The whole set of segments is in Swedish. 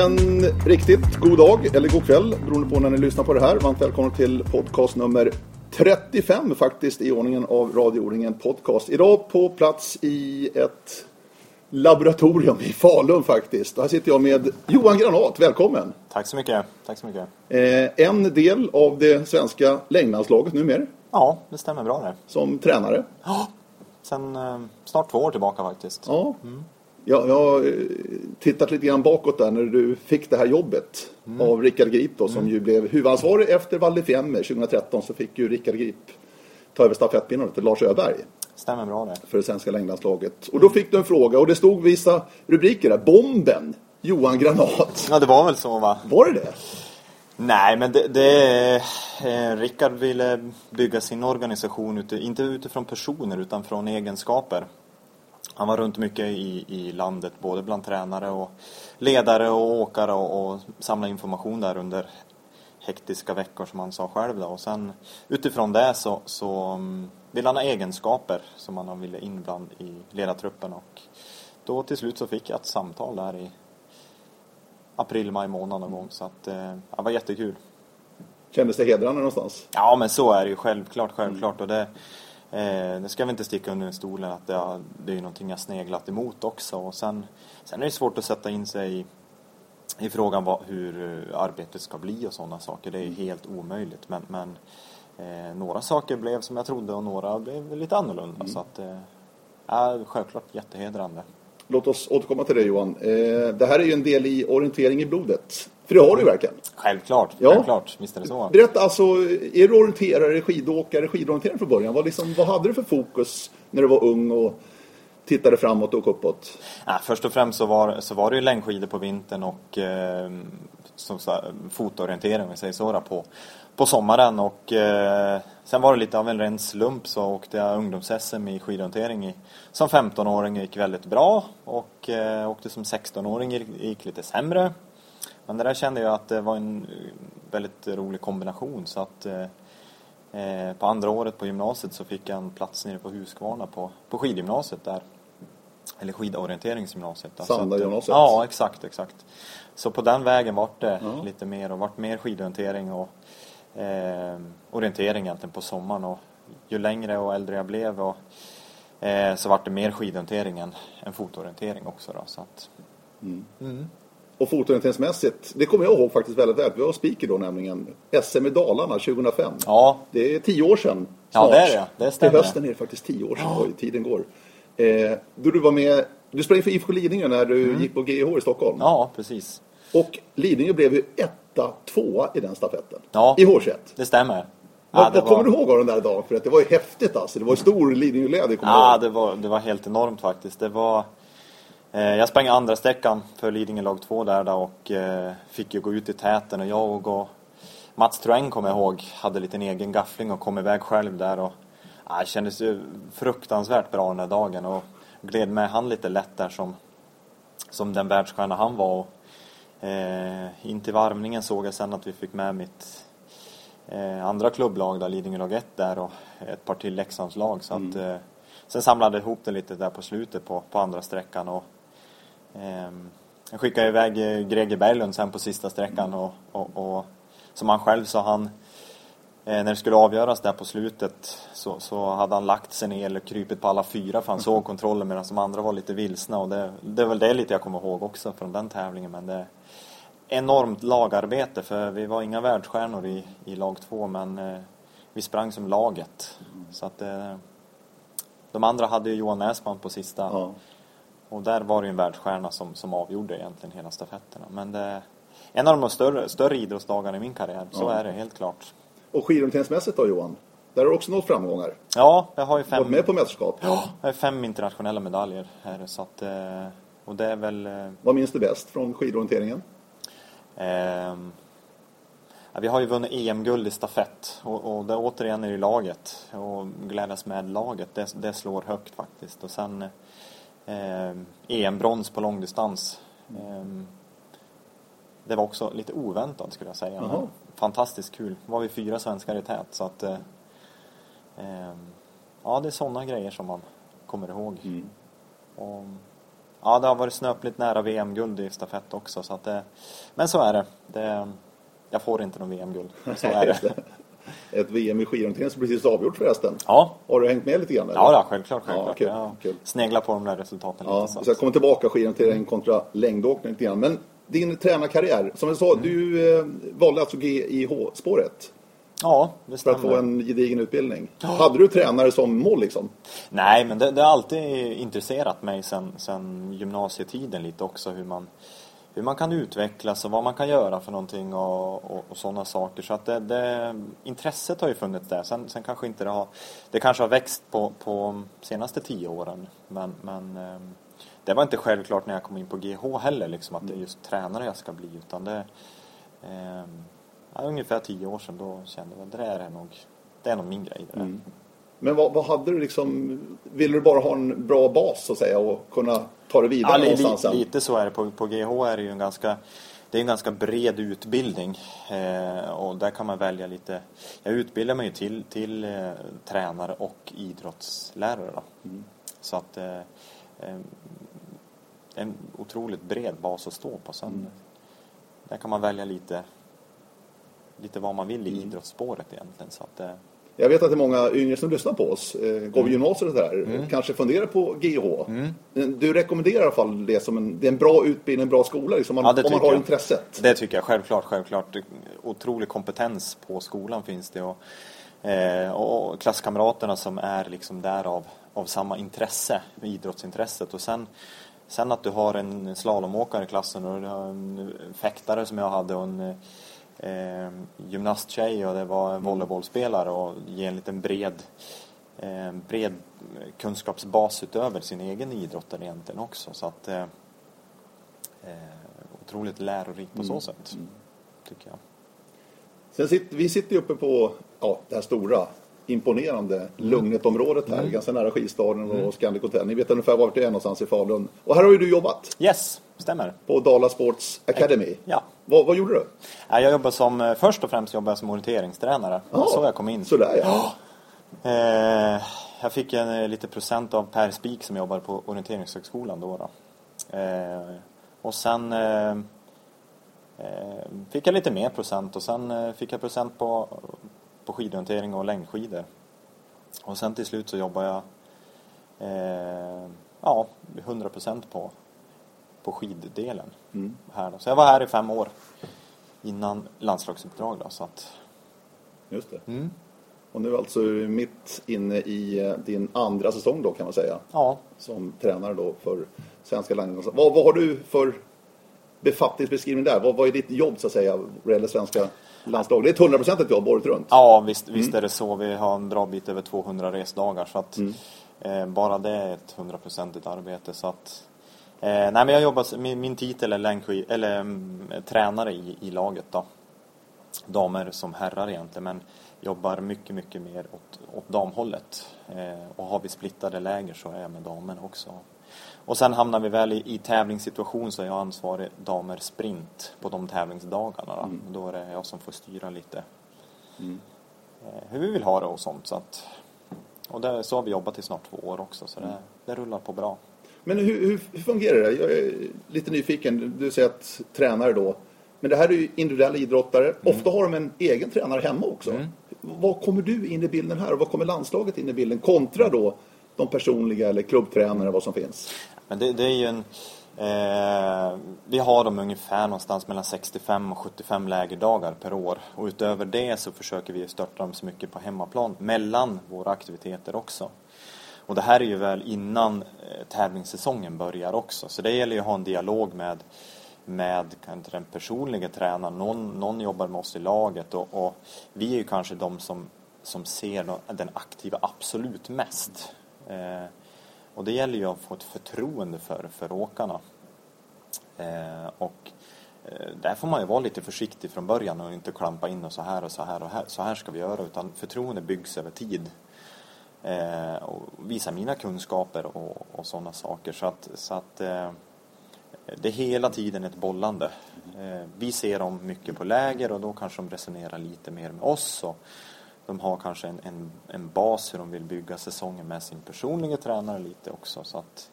En riktigt god dag eller god kväll beroende på när ni lyssnar på det här. Varmt välkomna till podcast nummer 35 faktiskt i ordningen av radioordningen podcast. Idag på plats i ett laboratorium i Falun faktiskt. Här sitter jag med Johan Granat, välkommen! Tack så mycket. Tack så mycket. Eh, en del av det svenska längdlandslaget numera. Ja, det stämmer bra det. Som tränare. Ja. Sen eh, snart två år tillbaka faktiskt. Ja. Mm. Jag, jag har eh, tittat lite grann bakåt där när du fick det här jobbet mm. av Rickard Grip då, som mm. ju blev huvudansvarig efter Val di Fiemme 2013 så fick ju Rickard Grip ta över stafettpinnen till Lars Öberg. Stämmer bra det. För det svenska längdlandslaget. Och då fick du en fråga och det stod vissa rubriker där. Bomben! Johan Granat. Ja, det var väl så va? Var det det? Nej, men det, det eh, Rickard ville bygga sin organisation, ute, inte utifrån personer utan från egenskaper. Han var runt mycket i, i landet, både bland tränare och ledare och åkare och, och samlade information där under hektiska veckor som han sa själv. Då. Och sen utifrån det så, så um, ville han ha egenskaper som han ville in bland i ledartruppen och då till slut så fick jag ett samtal där i april, maj månad någon gång så att eh, det var jättekul. Kändes det hedrande någonstans? Ja men så är det ju självklart, självklart. Mm. Och det, eh, det ska vi inte sticka under stolen att det, det är ju någonting jag sneglat emot också. Och sen, sen är det svårt att sätta in sig i i frågan vad, hur arbetet ska bli och sådana saker. Det är helt omöjligt. Men, men eh, några saker blev som jag trodde och några blev lite annorlunda. Mm. Så att, eh, självklart jättehedrande. Låt oss återkomma till det Johan. Eh, det här är ju en del i orientering i blodet. För det har du ju verkligen. Självklart, ja. självklart. Visst är det så. Berätta, alltså, är du orienterare, skidåkare, skidorienterare från början? Vad, liksom, vad hade du för fokus när du var ung och tittade framåt och uppåt? Ja, först och främst så var, så var det ju längdskidor på vintern och eh, som så, fotorientering, om vi säger så, på, på sommaren. Och, eh, sen var det lite av en ren slump så åkte jag ungdoms-SM i skidorientering i, som 15-åring gick väldigt bra och eh, åkte som 16-åring gick lite sämre. Men det där kände jag att det var en väldigt rolig kombination så att eh, eh på andra året på gymnasiet så fick jag en plats nere på Huskvarna på, på skidgymnasiet där eller skidorienteringsgymnasiet. Sandagymnasiet? Ja, exakt, exakt. Så på den vägen vart det ja. lite mer och vart mer skidorientering och eh, orientering egentligen på sommaren. Och ju längre och äldre jag blev och, eh, så vart det mer skidorientering än, än fotorientering också. Då, så att, mm. Mm. Och fotorienteringsmässigt, det kommer jag ihåg faktiskt väldigt väl. Vi var speaker då nämligen. SM i Dalarna 2005. Ja. Det är tio år sedan. Snart. Ja, det är det. Det stämmer. Till hösten är det faktiskt tio år sedan. Ja. Oj, tiden går. Eh, då du var med, du sprang för IFK Lidingö när du mm. gick på GH i Stockholm. Ja, precis. Och Lidingö blev ju etta, tvåa i den stafetten. Ja, I H21. det stämmer. Vad, ja, vad kommer du ihåg av den där dagen? För att det var ju häftigt alltså. Det var ju stor Lidingö-glädje. Ja, det var, det var helt enormt faktiskt. Det var... Eh, jag sprang andra sträckan för Lidingö lag 2 där då, och eh, fick ju gå ut i täten och jag och Mats Troeng kommer jag ihåg hade lite en egen gaffling och kom iväg själv där och det kändes ju fruktansvärt bra den här dagen och gled med han lite lätt där som, som den världsstjärna han var. Och, eh, in till varvningen såg jag sen att vi fick med mitt eh, andra klubblag, där, Lidingö lag 1 där och ett par till Leksandslag. Så mm. att, eh, sen samlade jag ihop det lite där på slutet på, på andra sträckan. Och, eh, jag skickade iväg Greger Berglund sen på sista sträckan och, och, och som han själv sa, han Eh, när det skulle avgöras där på slutet så, så hade han lagt sig ner eller krypit på alla fyra för han såg kontrollen medan de andra var lite vilsna. Och det, det är väl det lite jag kommer ihåg också från den tävlingen. Men det enormt lagarbete för vi var inga världsstjärnor i, i lag två men eh, vi sprang som laget. Så att eh, de andra hade ju Johan Näsman på sista. Ja. Och där var det ju en världsstjärna som, som avgjorde egentligen hela stafetterna. Men det är en av de större, större idrottsdagarna i min karriär. Så ja. är det helt klart. Och skidorienteringsmässigt då Johan? Där har du också nått framgångar. Ja, jag har ju fem... Varit med på mästerskap. Ja, jag har fem internationella medaljer här. Så att, eh, och det är väl... Eh, Vad minns du bäst från skidorienteringen? Eh, vi har ju vunnit EM-guld i stafett och, och det återigen är det laget. Och glädjas med laget, det, det slår högt faktiskt. Och sen EM-brons på långdistans. Eh, det var också lite oväntat skulle jag säga. Jaha fantastiskt kul. Nu var vi fyra svenskar i tät så att eh, eh, ja det är sådana grejer som man kommer ihåg. Mm. Och, ja, det har varit snöpligt nära VM-guld i stafett också. Så att det, men så är det. det jag får inte någon VM-guld. Så är det. Ett VM i skidorientering som precis avgjort förresten. Ja. Har du hängt med lite grann? Eller? Ja, ja, självklart. självklart. Ja, kul, jag kul. sneglar på de där resultaten Ja, lite. vi Så. ska komma tillbaka skidorientering kontra längdåkning lite grann. Men din tränarkarriär, som jag sa, Mm. du eh, valde alltså GIH-spåret Ja, det för att stämmer. få en gedigen utbildning. Hade du tränare som mål liksom? Nej, men det, det har alltid intresserat mig sen, sen gymnasietiden lite också hur man, hur man kan utvecklas och vad man kan göra för någonting och, och, och sådana saker. Så att det, det, intresset har ju funnits där. Sen, sen kanske inte det har, det kanske har växt på, på senaste tio åren. Men, men ehm, det var inte självklart när jag kom in på GH heller liksom att det är just tränare jag ska bli utan det ja, ungefär tio år sedan då kände jag att det är nog, det är nog min grej. Mm. Men vad, vad hade du liksom, ville du bara ha en bra bas så att säga och kunna ta det vidare Ja, någonstans li, lite så är det. På, på GH är det ju en ganska, det är en ganska bred utbildning. Eh, och där kan man välja lite. Jag utbildar mig ju till, till eh, tränare och idrottslärare. Mm. Så att eh, eh, en otroligt bred bas att stå på. Sen, Mm. Där kan man välja lite, lite vad man vill i Mm. idrottsspåret egentligen. Så att, eh, Jag vet att det är många yngre som lyssnar på oss, eh, går vi gymnasiet och sådär, Mm. kanske funderar på GH. Du rekommenderar i alla fall det som en, det är en bra utbildning, en bra skola liksom, man, Ja, om man har jag. intresset. Det tycker jag självklart, självklart. Otrolig kompetens på skolan finns det och, eh, och klasskamraterna som är liksom där av, av samma intresse, idrottsintresset och sen Sen att du har en slalomåkare i klassen och du har en fäktare som jag hade och en eh, gymnasttjej och det var en volleybollspelare och ge en liten bred eh, bred kunskapsbas utöver sin egen idrott egentligen också. Så att eh, eh, otroligt lärorikt på så sätt. Tycker jag. Sen sitter, vi sitter ju uppe på ja, det här stora, imponerande Mm. Lugnetområdet här, ganska nära skidstaden och Scandic Hotel. Ni vet ungefär vart det är någonstans i Falun. Och här har ju du jobbat, Yes, stämmer. på Dala Sports Academy. Ja. Vad, vad gjorde du? Jag jobbar som, eh, först och främst jobbar jag som orienteringstränare. Var så jag kom in. Sådär ja. Eh, jag fick en eh, lite procent av Per Spik som jobbar på orienteringshögskolan då. då. Eh, och sen eh, eh, fick jag lite mer procent och sen fick jag procent på, på skidorientering och längdskidor. Och sen till slut så jobbar jag ja, 100 procent på, på skiddelen. Mm. Här då. Så jag var här i fem år innan landslagsuppdrag då, så att Just det. mm. Och nu alltså mitt inne i eh, din andra säsong då kan man säga. ja, Som tränare då för svenska landslaget. Vad, vad har du för befattningsbeskrivning där? Vad, vad är ditt jobb så att säga vad gäller svenska landslag? Det är ett 100% jobb året runt. Ja, visst, visst är det så. Vi har en bra bit över 200 resdagar. Så att eh, bara det är ett hundraprocentigt arbete. Så att, nej, men jag jobbar, min, min titel är längdskid, eller, mm, tränare i, i laget. Då. Damer som herrar egentligen. Men jobbar mycket, mycket mer åt, åt damhållet. Eh, och har vi splittade läger så är jag med damerna också. Och sen hamnar vi väl i, i tävlingssituation så är jag ansvarig damer sprint på de tävlingsdagarna. Då, då är det jag som får styra lite eh, hur vi vill ha det och sånt. Så att, och det, så har vi jobbat i snart två år också så det, det rullar på bra. Men hur, hur, hur fungerar det? Jag är lite nyfiken. Du säger att tränare då. Men det här är ju individuella idrottare. Ofta har de en egen tränare hemma också. Vad kommer du in i bilden här och vad kommer landslaget in i bilden kontra då de personliga eller klubbtränare vad som finns? Men det, det är ju en... Eh, vi har dem ungefär någonstans mellan 65 och 75 lägerdagar per år. Och utöver det så försöker vi störta dem så mycket på hemmaplan mellan våra aktiviteter också. Och det här är ju väl innan eh, tävlingssäsongen börjar också. Så det gäller ju att ha en dialog med, med kanske den personliga tränaren. Någon, någon jobbar med oss i laget och, och vi är ju kanske de som, som ser den aktiva absolut mest. Eh, och det gäller ju att få ett förtroende för, för åkarna. Eh, och eh, där får man ju vara lite försiktig från början och inte klampa in och så här och så här och här, så här ska vi göra. Utan förtroende byggs över tid. Eh, och visa mina kunskaper och, och sådana saker. Så att, så att eh, det är hela tiden ett bollande. Eh, vi ser dem mycket på läger och då kanske de resonerar lite mer med oss. Och de har kanske en, en, en bas hur de vill bygga säsongen med sin personliga tränare lite också. Så att,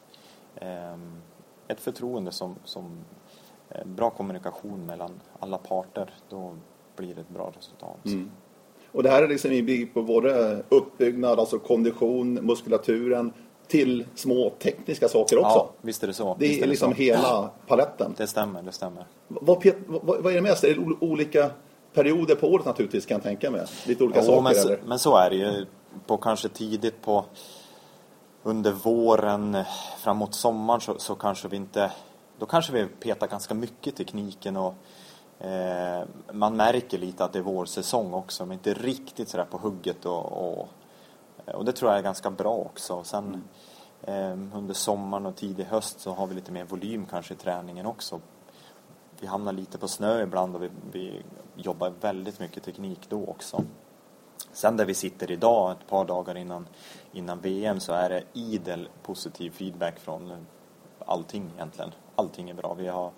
ehm, ett förtroende som, som eh, bra kommunikation mellan alla parter, då blir det ett bra resultat. Mm. Och det här är liksom inbyggt på både uppbyggnad, alltså kondition, muskulaturen, till små tekniska saker också. Ja, visst är det så. Det är, visst är liksom så. hela paletten. Det stämmer, det stämmer. Vad, vad, vad är det mest? Är det ol- olika perioder på året naturligtvis kan jag tänka mig? Lite olika Jo, saker men, så, eller? men så är det ju. På kanske tidigt på under våren framåt sommaren så, så kanske vi inte då kanske vi petar ganska mycket i tekniken och man märker lite att det är vårsäsong också men inte riktigt sådär på hugget och, och, och det tror jag är ganska bra också. Sen eh, under sommaren och tidig höst så har vi lite mer volym kanske i träningen också. Vi hamnar lite på snö ibland och vi, vi jobbar väldigt mycket teknik då också. Sen där vi sitter idag, ett par dagar innan, innan VM, så är det idel positiv feedback från allting egentligen. Allting är bra. Vi har...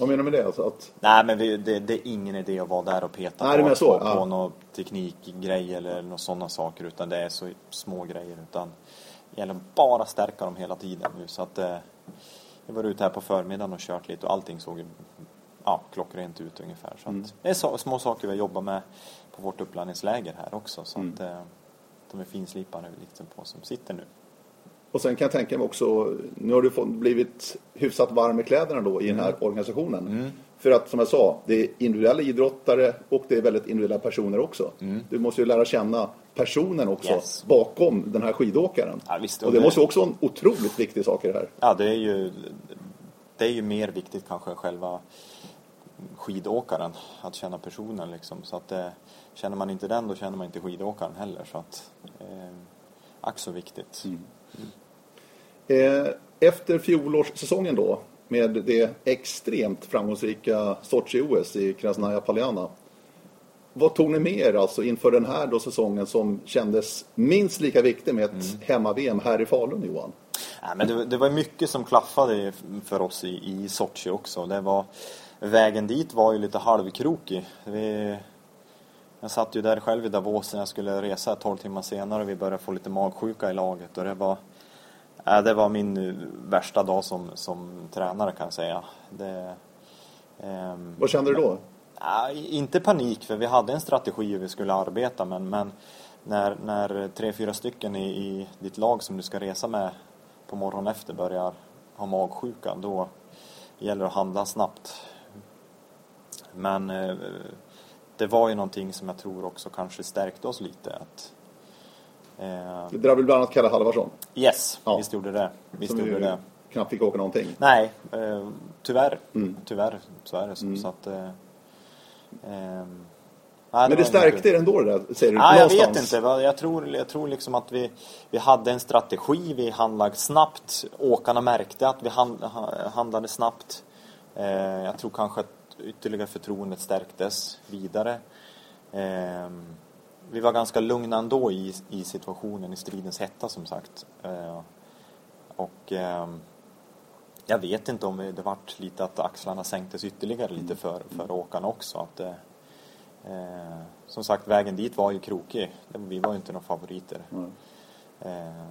Vad menar du med det? Alltså att, Nej, men vi, det, det är ingen idé att vara där och peta Nej, på, så, på, ja. på någon teknikgrej eller några sådana saker, utan det är så små grejer. Utan det gäller bara att stärka dem hela tiden nu. Så att, eh, jag var ute här på förmiddagen och kört lite och allting såg ja, klockrent ut ungefär. Så Mm. det är så, små saker vi jobbar med på vårt uppladdningsläger här också. Så Mm. att, eh, de är finslipade liksom på som sitter nu. Och sen kan jag tänka mig också, nu har du fått, blivit hyfsat varm i kläderna då i den Mm. här organisationen. För att som jag sa, det är individuella idrottare och det är väldigt individuella personer också. Du måste ju lära känna personen också Mm. Yes. bakom den här skidåkaren. Ja, visst, och det måste också vara en otroligt viktig sak i det här. Ja, det är ju, det är ju mer viktigt kanske själva skidåkaren, att känna personen liksom. Så att eh, känner man inte den, då känner man inte skidåkaren heller. Så att, eh, ack så viktigt. Eh, efter fjolårssäsongen då, med det extremt framgångsrika Sochi-OS i Krasnaja Polyana. Vad tog ni med er alltså inför den här då säsongen som kändes minst lika viktig med ett hemma-VM här i Falun, Johan? Nej, men det, det var mycket som klaffade för oss i, i Sochi också. Det var, vägen dit var ju lite halvkrokig. Vi, jag satt ju där själv i Davos när jag skulle resa 12 timmar senare och vi började få lite magsjuka i laget. Och det var, äh, det var min eh, värsta dag som, som tränare kan jag säga. Det, ehm, Vad kände du då? Nej, inte panik för vi hade en strategi hur vi skulle arbeta men, men när, när tre, fyra stycken i, i ditt lag som du ska resa med på morgonen efter börjar ha magsjuka då gäller det att handla snabbt. Men eh, det var ju någonting som jag tror också kanske stärkte oss lite. Att, eh, Det drabbade bland annat Kalle Halvarsson. yes, Ja. visst gjorde det. Visst som gjorde det. knappt fick åka någonting. Nej, eh, tyvärr. Mm. Tyvärr så är det så. så att, eh, ehm, Men nej, det stärkte er ändå det där, säger du? Nej, jag vet inte. Jag tror, jag tror liksom att vi, vi hade en strategi, vi handlade snabbt. Åkarna märkte att vi hand, ha- handlade snabbt. Eh, jag tror kanske att ytterligare förtroendet stärktes vidare. Eh, vi var ganska lugna ändå i, i situationen, i stridens hetta som sagt. Eh, och ehm, jag vet inte om det vart lite att axlarna sänktes ytterligare lite för, för åkarna också. Att, eh, Eh, som sagt, vägen dit var ju krokig. Vi var ju inte några favoriter. Mm. Eh,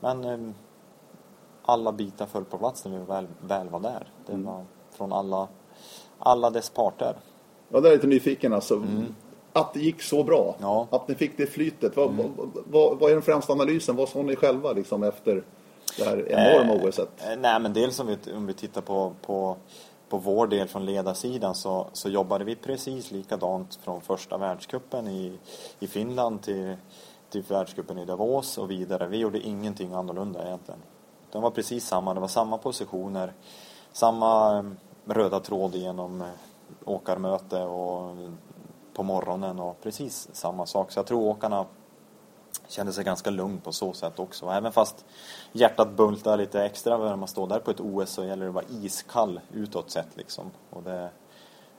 men eh, alla bitar föll på plats när vi väl, väl var där. Det Mm. var från alla, alla dess parter. Ja, där är lite nyfiken alltså. Att det gick så bra. Ja. Att ni fick det flytet. Vad, vad, vad, vad är den främsta analysen? Vad sa ni själva liksom efter det här enorma Eh, OSet? eh, nej, men dels om vi, om vi tittar på, på, på vår del från ledarsidan så, så jobbade vi precis likadant från första världskuppen i, i Finland till, till världskuppen i Davos och vidare. Vi gjorde ingenting annorlunda egentligen. Det var precis samma, det var samma positioner, samma eh, röda tråd genom eh, åkarmöte och på morgonen och precis samma sak. Så jag tror åkarna kände sig ganska lugn på så sätt också. Även fast hjärtat bultar lite extra när man står där på ett OS så gäller det att vara iskall utåt sett liksom. Och det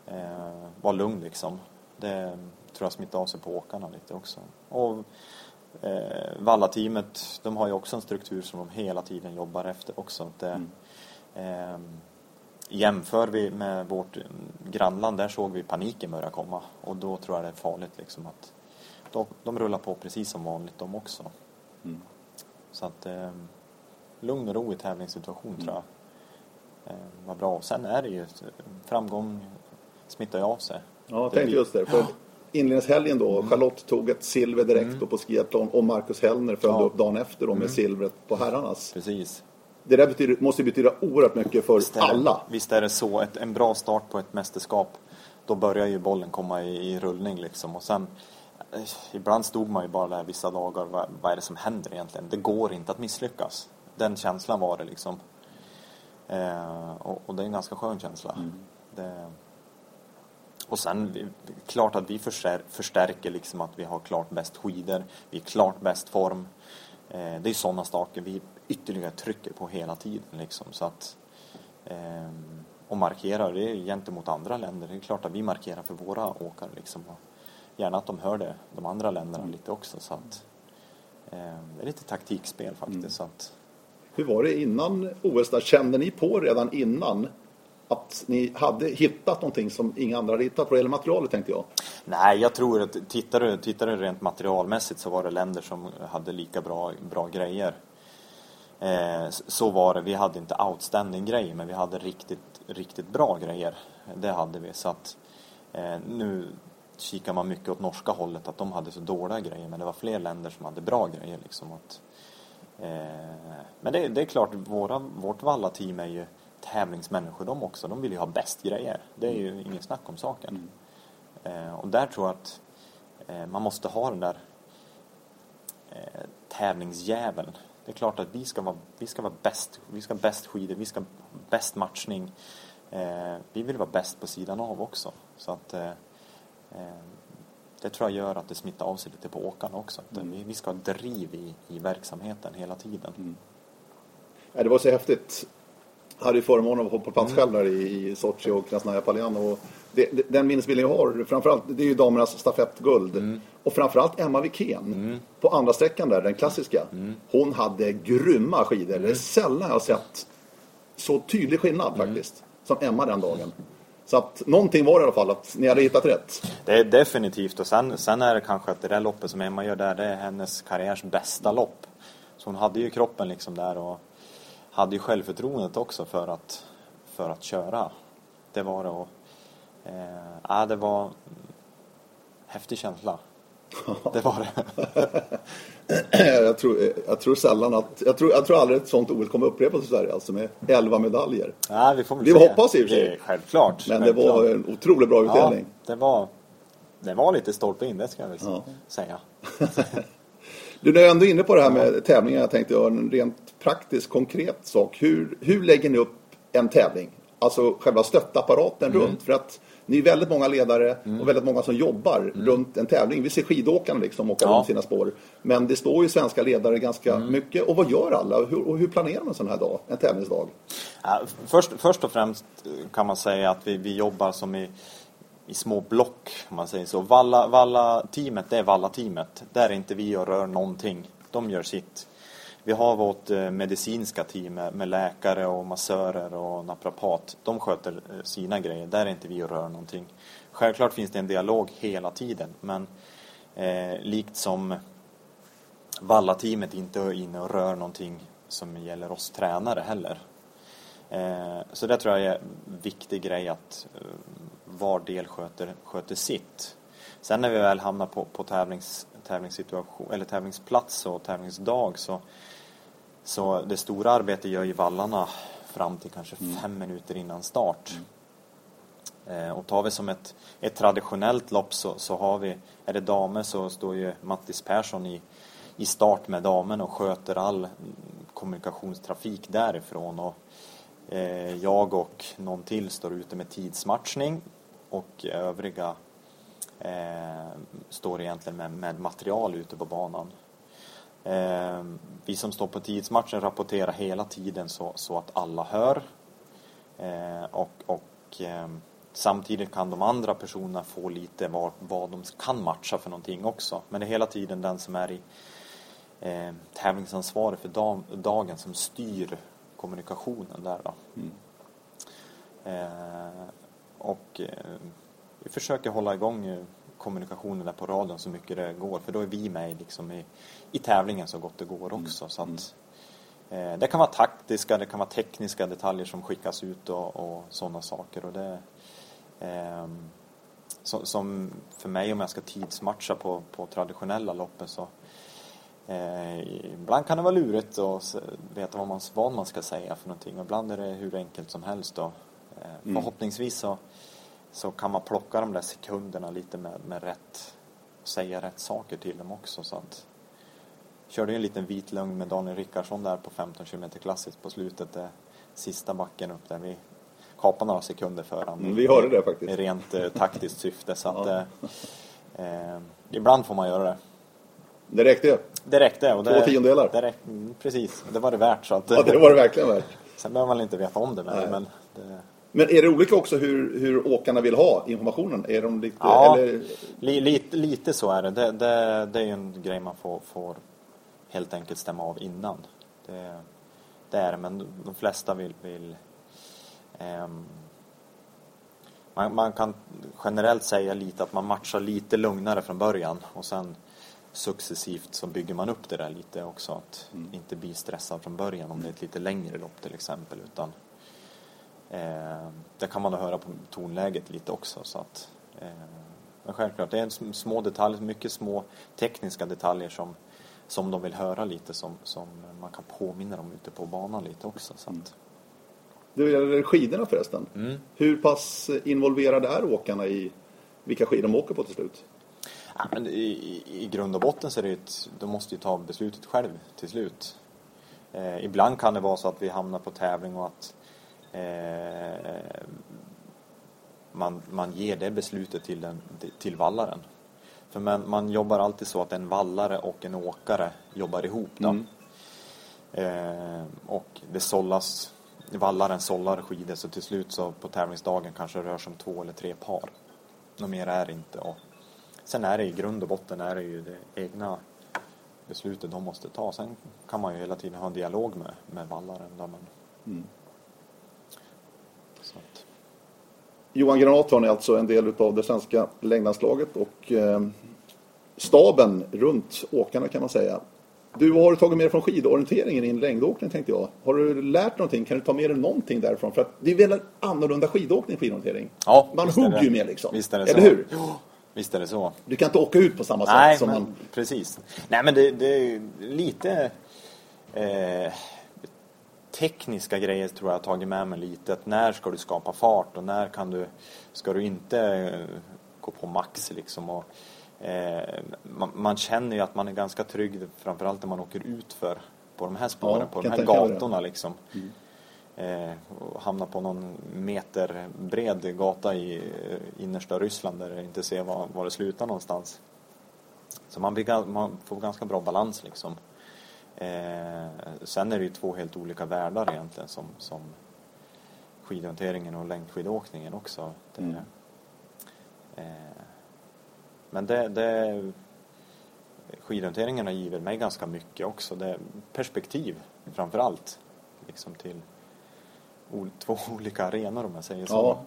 eh, var lugn liksom. Det tror jag smittade av sig på åkarna lite också. Och eh, Valla-teamet, de har ju också en struktur som de hela tiden jobbar efter också. Det, eh, jämför vi med vårt grannland, där såg vi paniken börja komma. Och då tror jag det är farligt liksom att de, de rullar på precis som vanligt de också. Mm. Så att, eh, lugn och ro i tävlingssituation tror jag eh, var bra. Och sen är det ju framgång smittar ju av sig. Ja, jag tänkte just det. För inledningshelgen då, mm. Charlotte tog ett silver direkt mm. på skiathlon och Marcus Hellner följde ja. upp dagen efter då med mm. silvret på herrarnas. Precis. Det där betyder, måste betyda oerhört mycket för visst alla. Visst är det så. Ett, en bra start på ett mästerskap, då börjar ju bollen komma i, i rullning liksom. Och sen, eh, ibland stod man ju bara där vissa dagar, vad, vad är det som händer egentligen? Det går inte att misslyckas. Den känslan var det liksom. Eh, och, och, det är en ganska skön känsla. Mm. Det, och sen, klart att vi förstärker liksom att vi har klart bäst skidor, vi är klart bäst form. Eh, det är sådana saker vi ytterligare trycker på hela tiden liksom. Så att, eh, och markerar det gentemot andra länder. Det är klart att vi markerar för våra åkare liksom. Och gärna att de hör det, de andra länderna lite också. Så att, eh, det är lite taktikspel faktiskt. Mm. Så att, Hur var det innan OS? Där? Kände ni på redan innan att ni hade hittat någonting som inga andra hade hittat vad gäller materialet tänkte jag? Nej, jag tror att tittar du, tittar du rent materialmässigt så var det länder som hade lika bra, bra grejer. Eh, så var det, vi hade inte outstanding grejer men vi hade riktigt, riktigt bra grejer. Det hade vi så att eh, nu kikar man mycket åt norska hållet att de hade så dåliga grejer men det var fler länder som hade bra grejer liksom. Att, eh, men det, det, är klart, våra, vårt Valla-team är ju tävlingsmänniskor de också. De vill ju ha bäst grejer. Det är ju mm. inget snack om saken. Mm. Eh, och där tror jag att eh, man måste ha den där eh, tävlingsjäveln. Det är klart att vi ska vara, vi ska vara bäst. Vi ska ha bäst skidor, vi ska ha bäst matchning. Eh, vi vill vara bäst på sidan av också. Så att eh, eh, det tror jag gör att det smittar av sig lite på åkarna också. Mm. Vi, vi, ska ha driv i, i verksamheten hela tiden. Mm. Ja, det var så häftigt hade ju förmånen att vara på plats mm. själv där i, i Sochi och Krasnaja Paljan. Och det, det, den minnesbilden jag har, framförallt, det är ju damernas stafettguld. Mm. Och framförallt Emma Wikén mm. på andra sträckan där, den klassiska. Mm. Hon hade grymma skidor. Det är mm. sällan jag har sett så tydlig skillnad mm. faktiskt. Som Emma den dagen. Så att någonting var det i alla fall, att ni hade hittat rätt. Det är definitivt. Och sen, sen är det kanske att det där loppet som Emma gör där, det är hennes karriärs bästa lopp. Så hon hade ju kroppen liksom där och hade ju självförtroendet också för att, för att köra. Det var det och, eh, det var häftig känsla. Det var det. jag, tror, jag tror sällan att, jag tror, jag tror aldrig ett sånt OS kommer upprepas i Sverige, alltså med 11 medaljer. Ja, vi får väl vi se. hoppas i och för sig. Självklart. Men självklart. det var en otroligt bra utdelning. Ja, det var, det var lite stolpe in, det ska jag väl ja. säga. Du, när jag ändå är inne på det här med tävlingar, jag tänkte göra en rent praktisk, konkret sak. Hur, hur lägger ni upp en tävling? Alltså själva stöttapparaten mm. runt. För att ni är väldigt många ledare mm. och väldigt många som jobbar mm. runt en tävling. Vi ser skidåkarna liksom åka ja. runt sina spår. Men det står ju svenska ledare ganska mm. mycket. Och vad gör alla? Och hur, och hur planerar man en sån här dag? En tävlingsdag? Ja, först, först och främst kan man säga att vi, vi jobbar som i i små block, om man säger så. Valla, Valla teamet, det är Valla-teamet. Där är inte vi och rör någonting. De gör sitt. Vi har vårt eh, medicinska team med läkare och massörer och naprapat. De sköter eh, sina grejer. Där är inte vi och rör någonting. Självklart finns det en dialog hela tiden, men eh, likt som Valla-teamet inte är inne och rör någonting som gäller oss tränare heller. Eh, så det tror jag är en viktig grej att eh, var del sköter, sköter sitt. Sen när vi väl hamnar på, på tävlings, tävlingssituation, eller tävlingsplats och tävlingsdag så, så det stora arbetet gör ju vallarna fram till kanske mm. fem minuter innan start. Mm. Eh, och tar vi som ett, ett traditionellt lopp så, så har vi, är det damer så står ju Mattis Persson i, i start med damen och sköter all kommunikationstrafik därifrån. Och, eh, jag och någon till står ute med tidsmatchning och övriga eh, står egentligen med, med, material ute på banan. Eh, vi som står på tidsmatchen rapporterar hela tiden så, så att alla hör. Eh, och, och eh, samtidigt kan de andra personerna få lite vad, vad de kan matcha för någonting också. Men det är hela tiden den som är i eh, tävlingsansvarig för dag, dagen som styr kommunikationen där då. Mm. Eh, och eh, vi försöker hålla igång eh, kommunikationen där på radion så mycket det går för då är vi med liksom i, i tävlingen så gott det går också. Mm. Så att, Eh, det kan vara taktiska, det kan vara tekniska detaljer som skickas ut och, och sådana saker. Och det, eh, som, som, för mig om jag ska tidsmatcha på, på traditionella loppen så eh, ibland kan det vara lurigt att veta vad man, vad man ska säga för någonting. Och ibland är det hur enkelt som helst. Då. Eh, mm. Förhoppningsvis så, så kan man plocka de där sekunderna lite med, med rätt, säga rätt saker till dem också. Så att, körde ju en liten vit lögn med Daniel Rickardsson där på 15 km klassiskt på slutet. Det, sista backen upp där. Vi kapade några sekunder för honom. Mm, vi hörde det faktiskt. I rent eh, taktiskt syfte. Så att, ja. eh, ibland får man göra det. Det räckte Det räckte. Och det, Två tiondelar. Det räckte, mm, precis, det var det värt. Så att, ja, det var det verkligen värt. Sen behöver man inte veta om det. Men, men, det... men är det olika också hur, hur åkarna vill ha informationen? Är de lite, ja, eller... li, lite, lite så är det. Det, det. det är en grej man får, får helt enkelt stämma av innan. Det, det är det, men de flesta vill, vill um, man, man, kan generellt säga lite att man matchar lite lugnare från början och sen successivt så bygger man upp det där lite också. Att mm. inte bli stressad från början om det är ett lite längre lopp till exempel. Utan eh, det kan man då höra på tonläget lite också. Så att, eh, men självklart, det är små detaljer, mycket små tekniska detaljer som som de vill höra lite som, som man kan påminna dem ute på banan lite också. Så att... Mm. Du skidorna förresten. Mm. Hur pass involverade är åkarna i vilka skidor de åker på till slut? Ja, men i, I grund och botten så är det ett, de måste ju ta beslutet själv till slut. Eh, ibland kan det vara så att vi hamnar på tävling och att eh, man, man ger det beslutet till, den, till vallaren. För man, man jobbar alltid så att en vallare och en åkare jobbar ihop. Då. Mm. Eh, och det sållas, vallaren sållar skidor så till slut så på tävlingsdagen kanske det rör sig om två eller tre par. Något mer är det inte. Och sen är det i grund och botten är det ju det egna beslutet de måste ta. Sen kan man ju hela tiden ha en dialog med, med vallaren. Då, men... Mm. Johan Granathorn är alltså en del av det svenska längdlandslaget och eh, staben runt åkarna kan man säga. Du har tagit med dig från skidorienteringen i en längdåkning tänkte jag. Har du lärt någonting? Kan du ta med dig någonting därifrån? För att det är väldigt annorlunda skidåkning skidorientering. Ja, man hugger ju med liksom. Visst är det Eller så. hur? Visst är det så. Du kan inte åka ut på samma Nej, sätt som men, man... precis. Nej men det, det är lite eh, tekniska grejer tror jag har tagit med mig lite. Att när ska du skapa fart och när kan du, ska du inte eh, gå på max liksom. Och, eh, man, man, känner ju att man är ganska trygg framförallt när man åker ut för på de här spåren, ja, på de här gatorna liksom. Mm. Eh, och hamnar på någon meter bred gata i eh, innersta Ryssland där det inte ser var, var det slutar någonstans. Så man, blir, man får ganska bra balans liksom. Eh, sen är det ju två helt olika världar egentligen som, som skidhanteringen och längdskidåkningen också. Det, mm. eh, men det, det skidhanteringen har givit mig ganska mycket också. Det, perspektiv framför allt. Liksom till två olika arenor om jag säger så. Ja.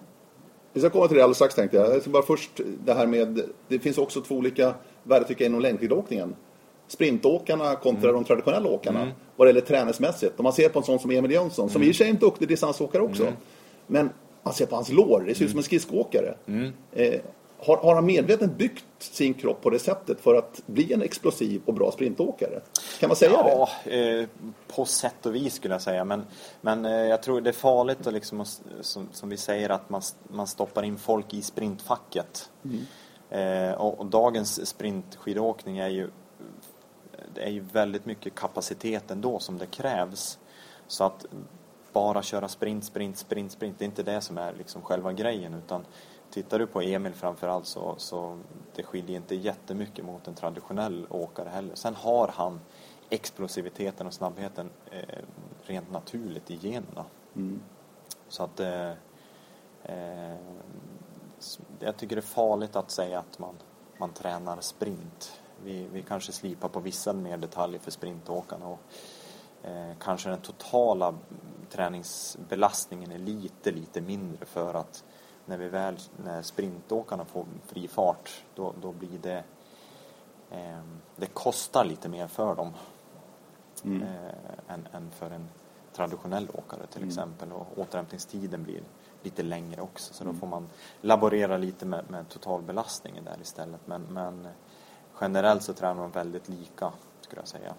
Vi ska komma till det alldeles strax tänkte jag. Jag ska bara först det här med, det finns också två olika världar tycker jag inom längdskidåkningen sprintåkarna kontra mm. de traditionella åkarna mm. vad det gäller träningsmässigt. Om man ser på en sån som Emil Jönsson, mm. som i och för sig är en duktig distansåkare också. Mm. Men man ser på hans lår, det ser ut som en skridskoåkare. Mm. Eh, har, har, han medvetet byggt sin kropp på det sättet för att bli en explosiv och bra sprintåkare? Kan man säga ja, det? Eh, på sätt och vis skulle jag säga. Men, men eh, jag tror det är farligt att liksom, som, som vi säger att man, man stoppar in folk i sprintfacket. Mm. Eh, och, och, dagens sprintskidåkning är ju det är ju väldigt mycket kapacitet ändå som det krävs. Så att bara köra sprint, sprint, sprint, sprint, det är inte det som är liksom själva grejen utan tittar du på Emil framförallt så, så det skiljer inte jättemycket mot en traditionell åkare heller. Sen har han explosiviteten och snabbheten eh, rent naturligt i generna. Mm. Så att eh, eh, jag tycker det är farligt att säga att man, man tränar sprint vi, vi kanske slipar på vissa mer detaljer för sprintåkarna och eh, kanske den totala träningsbelastningen är lite, lite mindre för att när vi väl, när sprintåkarna får fri fart då, då blir det eh, det kostar lite mer för dem. mm. eh, än, än för en traditionell åkare till mm. exempel och återhämtningstiden blir lite längre också så då mm. får man laborera lite med, med totalbelastningen där istället men, men generellt så tränar man väldigt lika skulle jag säga.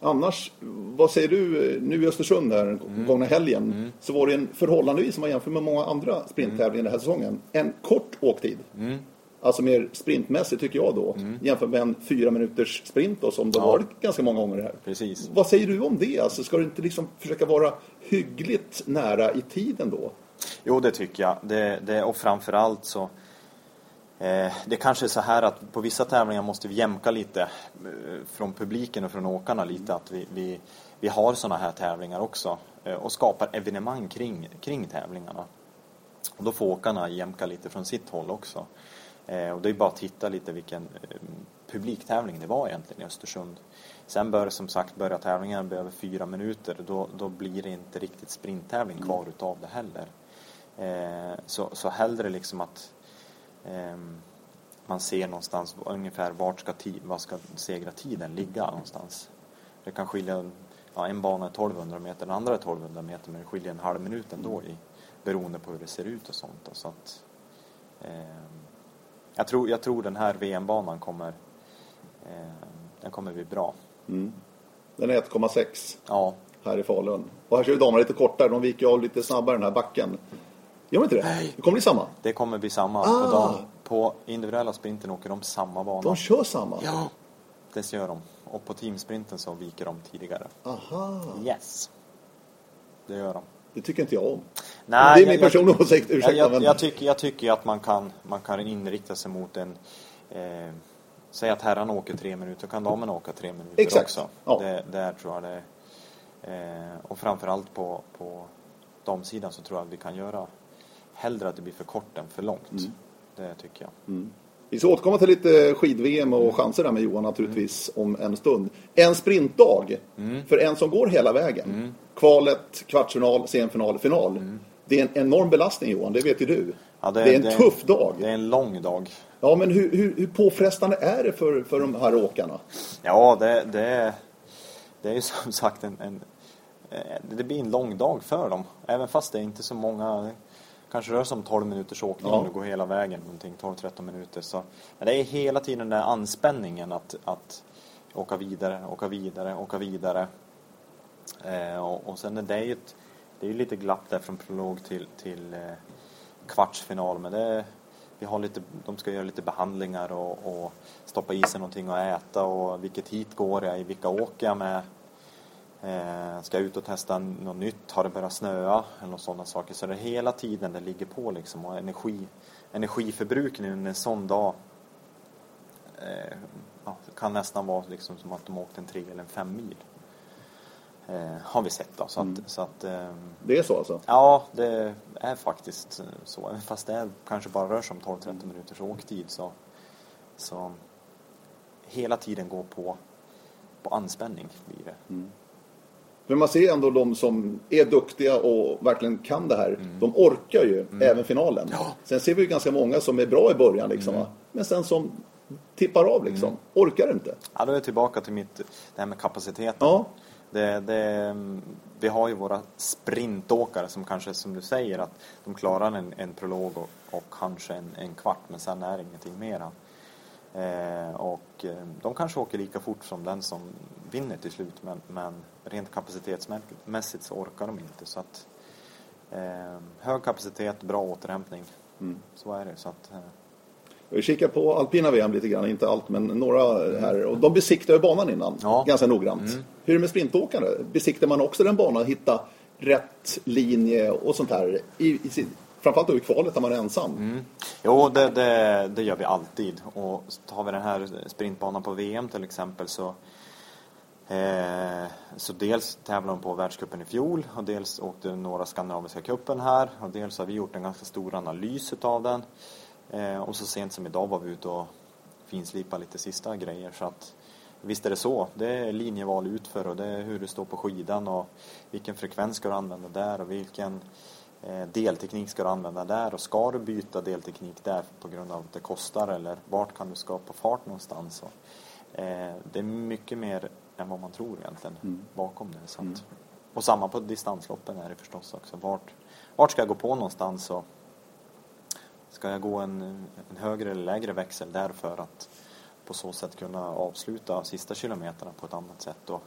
Annars, vad säger du nu i Östersund här, mm. gångna helgen, mm. så var det en förhållandevis, om man jämför med många andra sprinttävlingar den här säsongen, en kort åktid. Mm. Alltså mer sprintmässigt tycker jag då, mm. jämfört med en fyra minuters sprint då, som det ja. varit ganska många gånger här. Precis. Vad säger du om det? Alltså, ska du inte liksom försöka vara hyggligt nära i tiden då? Jo, det tycker jag. Det, det, och framförallt så eh, det är kanske så här att på vissa tävlingar måste vi jämka lite eh, från publiken och från åkarna lite att vi, vi, vi har sådana här tävlingar också eh, och skapar evenemang kring, kring tävlingarna. Och då får åkarna jämka lite från sitt håll också. Och det är bara att titta lite vilken publiktävling det var egentligen i Östersund. Sen bör som sagt börja tävlingen över fyra minuter. Då, då blir det inte riktigt sprinttävling kvar mm. utav det heller. Så, så hellre liksom att man ser någonstans ungefär vart ska, vad ska segratiden ligga någonstans. Det kan skilja, ja, en bana är 1200 meter, den andra är 1200 meter men det skiljer en halv minut ändå i, beroende på hur det ser ut och sånt. Så att, eh, jag, tror, jag tror den här VM-banan kommer, eh, den kommer bli bra. Mm. Den är 1,6 ja. här i Falun. Och här kör ju damerna lite kortare, de viker av lite snabbare den här backen. Gör de inte det? Nej. Det kommer bli samma? Det kommer bli samma. Ah. På, på individuella sprinten åker de samma bana. De kör samma? Ja, det gör de. Och på teamsprinten så viker de tidigare. Aha. Yes. Det gör de. Det tycker inte jag om. Nej, det är min personliga åsikt, ursäkta. Jag, jag, jag, tycker, jag tycker att man kan, man kan inrikta sig mot en... Eh, säg att herrarna åker tre minuter, kan damerna åka tre minuter Exakt. också. Ja. Det, där tror jag det eh, Och framförallt på, på damsidan så tror jag att vi kan göra hellre att det blir för kort än för långt. Mm. Det tycker jag. Mm. Vi ska återkomma till lite skid-VM och chanser där med Johan naturligtvis mm. om en stund. En sprintdag mm. för en som går hela vägen. Mm. Kvalet, kvartsfinal, semifinal, final. Mm. Det är en enorm belastning Johan, det vet ju du. Ja, det, det, är en det, tuff dag. Det är en lång dag. Ja, men hur, hur, hur påfrestande är det för, för de här åkarna? Ja, det, det, det är ju som sagt en, en, det blir en lång dag för dem. Även fast det är inte så många kanske rör sig om 12 minuters åkning ja. om du går hela vägen, 12-13 minuter. Så, men det är hela tiden den där anspänningen att, att åka vidare, åka vidare, åka vidare. Eh, och, och sen är det ju ett, det är ju lite glapp där från prolog till, till eh, kvartsfinal. Men det, vi har lite, de ska göra lite behandlingar och, och stoppa i sig någonting att äta och vilket hit går jag i, vilka åker jag med. Eh, ska jag ut och testa något nytt? Har det börjat snöa? Eller sådana saker. Så det är hela tiden det ligger på liksom. Och energi, energiförbrukningen en sån dag eh, ja, kan nästan vara liksom som att de åkte en tre eller en fem mil. Eh, har vi sett då. Så att, mm. så att, eh, det är så alltså? Ja, det är faktiskt så. Fast det kanske bara rör sig om 12-13 minuters åktid så, så hela tiden går på, på anspänning blir det. Mm. Men man ser ändå de som är duktiga och verkligen kan det här. Mm. De orkar ju mm. även finalen. Ja. Sen ser vi ju ganska många som är bra i början liksom, mm. Men sen som tippar av liksom. Mm. Orkar inte. Ja, då är jag tillbaka till mitt, det här med kapaciteten. Ja. Det, det, vi har ju våra sprintåkare som kanske, som du säger, att de klarar en, en prolog och, och kanske en, en kvart, men sen är det ingenting mera. Eh, och eh, de kanske åker lika fort som den som vinner till slut men, men rent kapacitetsmässigt så orkar de inte. Så att, eh, hög kapacitet, bra återhämtning. Mm. Så är det. Så att, eh. Vi kikar på alpina VM lite grann, inte allt men några här. Och de besiktar ju banan innan, ja. ganska noggrant. Mm. Hur är det med sprintåkande? Besiktar man också den banan, hitta rätt linje och sånt här i, i Framförallt då i kvalet när man är ensam. Mm. Jo, det, det, det, gör vi alltid. Och tar vi den här sprintbanan på VM till exempel så Eh, så dels tävlade de på världscupen i fjol och dels åkte några skandinaviska cupen här och dels har vi gjort en ganska stor analys utav den. Eh, och så sent som idag var vi ute och finslipade lite sista grejer så att Visst är det så. Det är linjeval utför och det är hur du står på skidan och vilken frekvens ska du använda där och vilken Eh, delteknik ska du använda där och ska du byta delteknik där på grund av att det kostar eller vart kan du skapa fart någonstans. Eh, det är mycket mer än vad man tror egentligen Mm. bakom det. Så att, Och samma på distansloppen är det förstås också. Vart, vart ska jag gå på någonstans och ska jag gå en, en högre eller lägre växel där för att på så sätt kunna avsluta sista kilometerna på ett annat sätt. Och,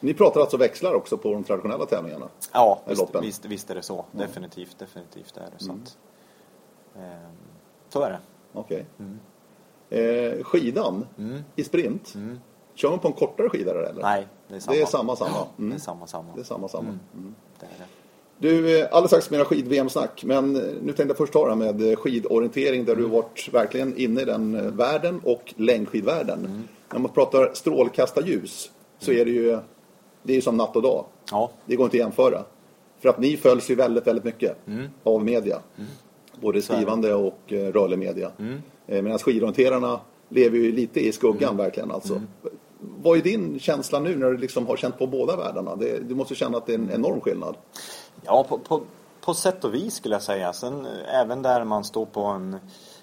Ni pratar alltså växlar också på de traditionella tävlingarna? ja, visst, visst, visst är det så. Definitivt, definitivt är det. Så, Mm. att, ehm, så är det. Okej. Mm. Eh, skidan Mm. i sprint, Mm. kör man på en kortare skida där eller? Nej, det är samma. Det är samma, samma. Mm. Det är samma, samma. Det är samma, samma. Mm. Mm. Det är det. Du, eh, alldeles strax mera skid-VM-snack, men eh, nu tänkte jag först ta det här med eh, skidorientering där du har varit verkligen inne i den världen och längdskidvärlden. När man pratar strålkastarljus så är det ju, det är ju som natt och dag. Ja, Det går inte att jämföra. För att ni följs ju väldigt, väldigt mycket av media. Både skrivande och eh, rörlig media. Mm. Eh, Medan skidorienterarna lever ju lite i skuggan verkligen alltså. Vad är din känsla nu när du liksom har känt på båda världarna? Det, du måste känna att det är en enorm skillnad. Ja, på, på, på sätt och vis skulle jag säga. Sen eh, även där man står på en,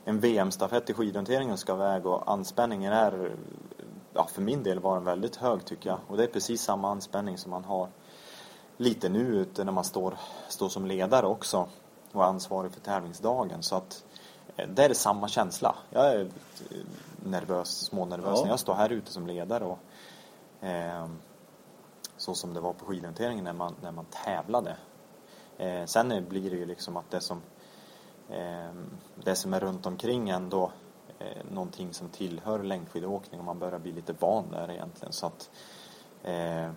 en VM-stafett i skidorienteringen och ska iväg och anspänningen är, ja för min del var den väldigt hög tycker jag. Och det är precis samma anspänning som man har lite nu ute när man står, står som ledare också och ansvarig för tävlingsdagen. Så att eh, det är samma känsla. Jag är eh, nervös, smånervös Ja. när jag står här ute som ledare och ehm, så som det var på skidorienteringen när man, när man tävlade. Eh, sen blir det ju liksom att det som, eh, det som är runt omkring ändå eh, någonting som tillhör längdskidåkning och man börjar bli lite van där egentligen. Så att, eh,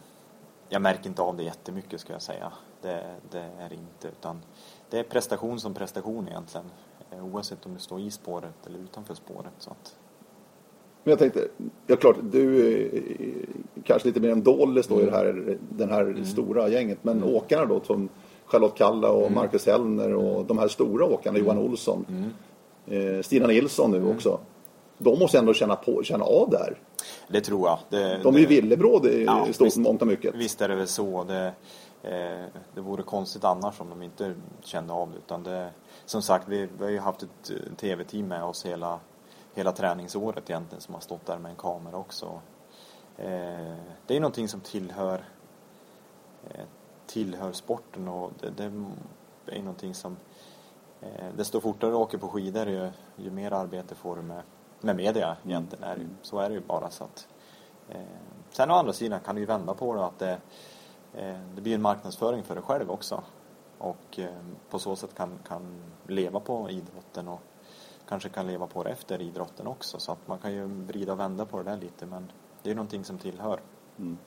jag märker inte av det jättemycket ska jag säga. Det, det är det inte utan det är prestation som prestation egentligen. Eh, oavsett om du står i spåret eller utanför spåret. Så att, Men jag tänkte, ja klart, du är kanske lite mer en dålig står i det här, den här stora gänget. Men åkarna då som Charlotte Kalla och Marcus Hellner och de här stora åkarna, Johan Olsson, eh, Stina Nilsson nu också. De måste ändå känna, på, känna av det här. det tror jag. Det, De är ju det- villebråd i Ja, stort visst. mångt och mycket. Visst är det väl så. Det, det vore konstigt annars om de inte kände av det. Utan det som sagt, vi, vi har ju haft ett eh, tv-team med oss hela, hela träningsåret egentligen som har stått där med en kamera också. Eh, det är någonting som tillhör, eh, tillhör sporten och det, det är någonting som eh, desto fortare du åker på skidor ju, ju mer arbete får du med, med media egentligen. Är det, ju. så är det ju bara. så att Eh, sen å andra sidan kan du ju vända på det att det, eh, det blir en marknadsföring för dig själv också. Och eh, på så sätt kan, kan leva på idrotten och kanske kan leva på det efter idrotten också. Så att man kan ju vrida och vända på det där lite men det är någonting som tillhör. Mm.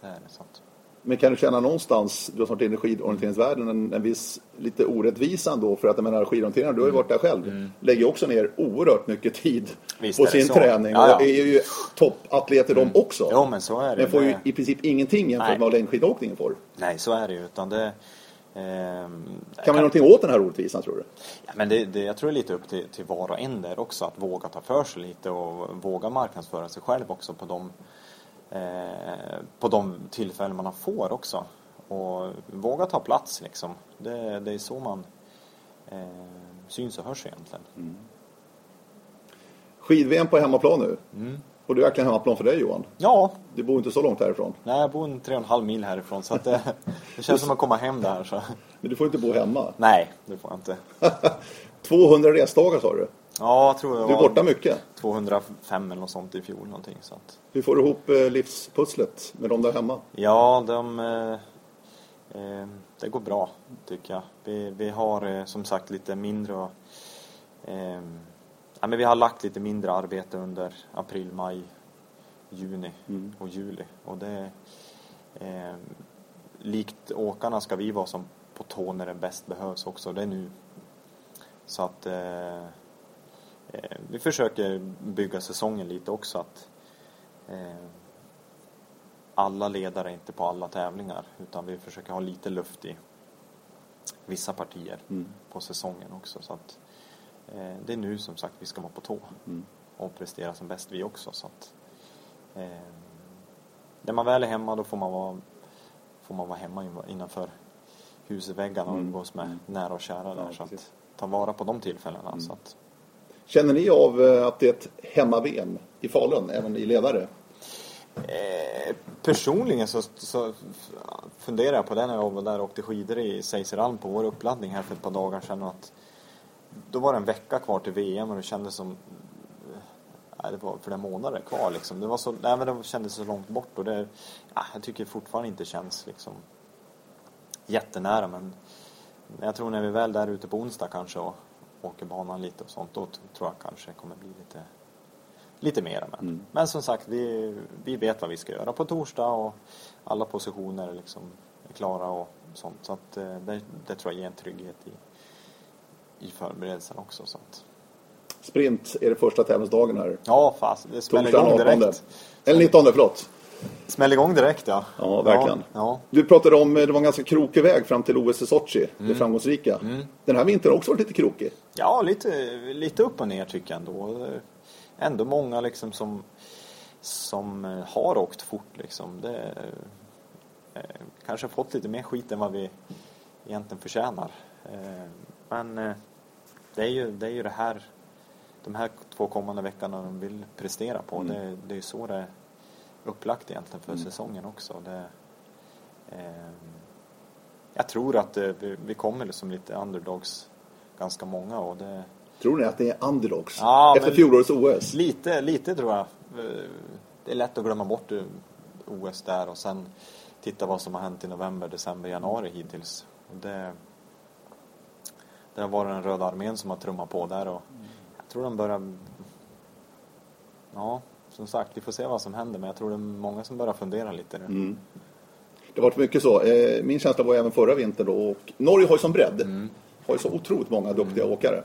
Det är det, så att. Men kan du känna någonstans, du har snart inne i skidorienteringsvärlden, en, en viss lite orättvisa ändå? För att jag menar skidorienterarna, du har ju varit där själv, lägger ju också ner oerhört mycket tid Visst på sin träning. Ja, ja. Och är ju toppatleter de också. Jo men så är det. Men får ju i princip ingenting jämfört Nej. med vad längdskidåkningen får. Nej så är det ju. Utan det, ehm, Kan man göra någonting åt den här orättvisan tror du? Ja, men det, det, jag tror det är lite upp till, till var och en där också att våga ta för sig lite och våga marknadsföra sig själv också på de, på de tillfällen man får också. Och våga ta plats liksom. Det, det är så man eh, syns och hörs egentligen. Skid-VM på hemmaplan nu. Mm. Och det är verkligen hemmaplan för dig Johan. Ja, Du bor inte så långt härifrån. nej, jag bor en tre och en halv mil härifrån så det, det känns som att komma hem där. Så. Men du får inte bo hemma. Nej, det får jag inte. 200 resdagar sa du. Ja, jag tror jag Du är var borta mycket. 205 eller något sånt i fjol någonting. Så att. Hur får du ihop eh, livspusslet med dem där hemma? Ja, de, eh, eh, det går bra tycker jag. Vi, vi har eh, som sagt lite mindre och, eh, ja, men vi har lagt lite mindre arbete under april, maj, juni Mm. och juli. Och det, eh, likt åkarna ska vi vara som på tå när det bäst behövs också. Det är nu. Så att vi försöker bygga säsongen lite också. att eh, alla ledare är inte på alla tävlingar utan vi försöker ha lite luft i vissa partier Mm. på säsongen också. Så att, eh, det är nu som sagt vi ska vara på tå Mm. och prestera som bäst vi också. Så att, eh, när man väl är hemma då får man vara, får man vara hemma in- innanför husväggarna och Mm. umgås med Mm. nära och kära där. Ja, så att ta vara på de tillfällena. Mm. Så att, Känner ni av eh, att det är ett hemma-VM i Falun, även i ledare? Eh, personligen så, så funderar jag på det när jag var där och åkte skidor i Seiseralm på vår uppladdning här för ett par dagar sedan. Att då var det en vecka kvar till VM och det kändes som eh, nej, det var flera månader kvar liksom. Det, var så, nej, men det kändes så långt bort och det, ja, jag tycker fortfarande inte känns liksom jättenära men jag tror när vi väl är där ute på onsdag kanske och åker banan lite och sånt då tror jag kanske det kommer bli lite lite mera. Men, mm. men som sagt, vi, vi vet vad vi ska göra på torsdag och alla positioner liksom är klara och sånt. Så att, eh, det, det tror jag ger en trygghet i, i förberedelsen också. Så att. Sprint är det första tävlingsdagen här. Ja, fast det smäller igång direkt. Eller 19, förlåt. Smäller igång direkt ja. Ja, verkligen. Ja, ja. Du pratade om, det var en ganska krokig väg fram till OS i Sochi, mm. det framgångsrika. Mm. Den här vintern har också varit lite krokig. Ja, lite, lite upp och ner tycker jag ändå ändå många liksom som, som eh, har åkt fort liksom. Det, eh, kanske fått lite mer skit än vad vi egentligen förtjänar. Eh, men eh, det, är ju, det är ju det här, de här två kommande veckorna de vill prestera på. Mm. Det, det är så det är upplagt egentligen för mm. säsongen också. Det, eh, jag tror att det, vi, vi kommer som lite underdogs ganska många och det, Tror ni att det är underdogs? Ja, efter fjolårets OS? Lite, lite tror jag. Det är lätt att glömma bort OS där och sen titta vad som har hänt i november, december, januari hittills. Det, det har varit den röda armén som har trummat på där och jag tror de börjar... Ja, som sagt, vi får se vad som händer men jag tror det är många som börjar fundera lite nu. Mm. Det har varit mycket så. Eh, min känsla var även förra vintern då och Norge har ju som bredd. Mm. Har ju så otroligt många duktiga mm. åkare.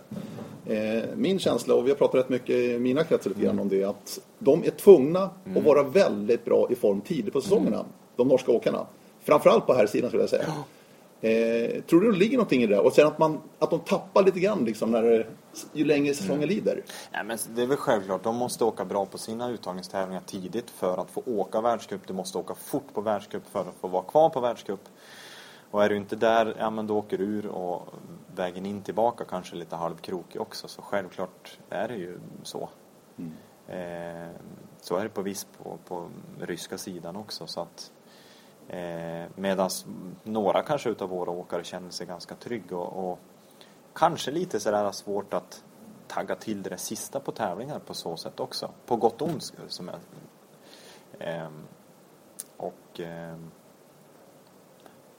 Eh, min känsla, och vi har pratat rätt mycket i mina kretsar lite grann om det, att de är tvungna mm. att vara väldigt bra i form tidigt på säsongerna, mm. de norska åkarna. Framförallt på här sidan skulle jag säga. Ja. Eh, tror du det ligger någonting i det? Och sen att, man, att de tappar lite grann liksom när, ju längre säsongen mm. lider? Nej, men det är väl självklart, de måste åka bra på sina uttagningstävlingar tidigt för att få åka världscup. Du måste åka fort på världscup för att få vara kvar på världscup. Och är du inte där, ja men då åker du ur och vägen in tillbaka kanske lite halvkrokig också. Så självklart är det ju så. Mm. Eh, så är det på viss på, på ryska sidan också. Så att, eh, Medan några kanske utav våra åkare känner sig ganska trygg och, och kanske lite sådär svårt att tagga till det sista på tävlingar på så sätt också. På gott och ont som jag, eh, och eh,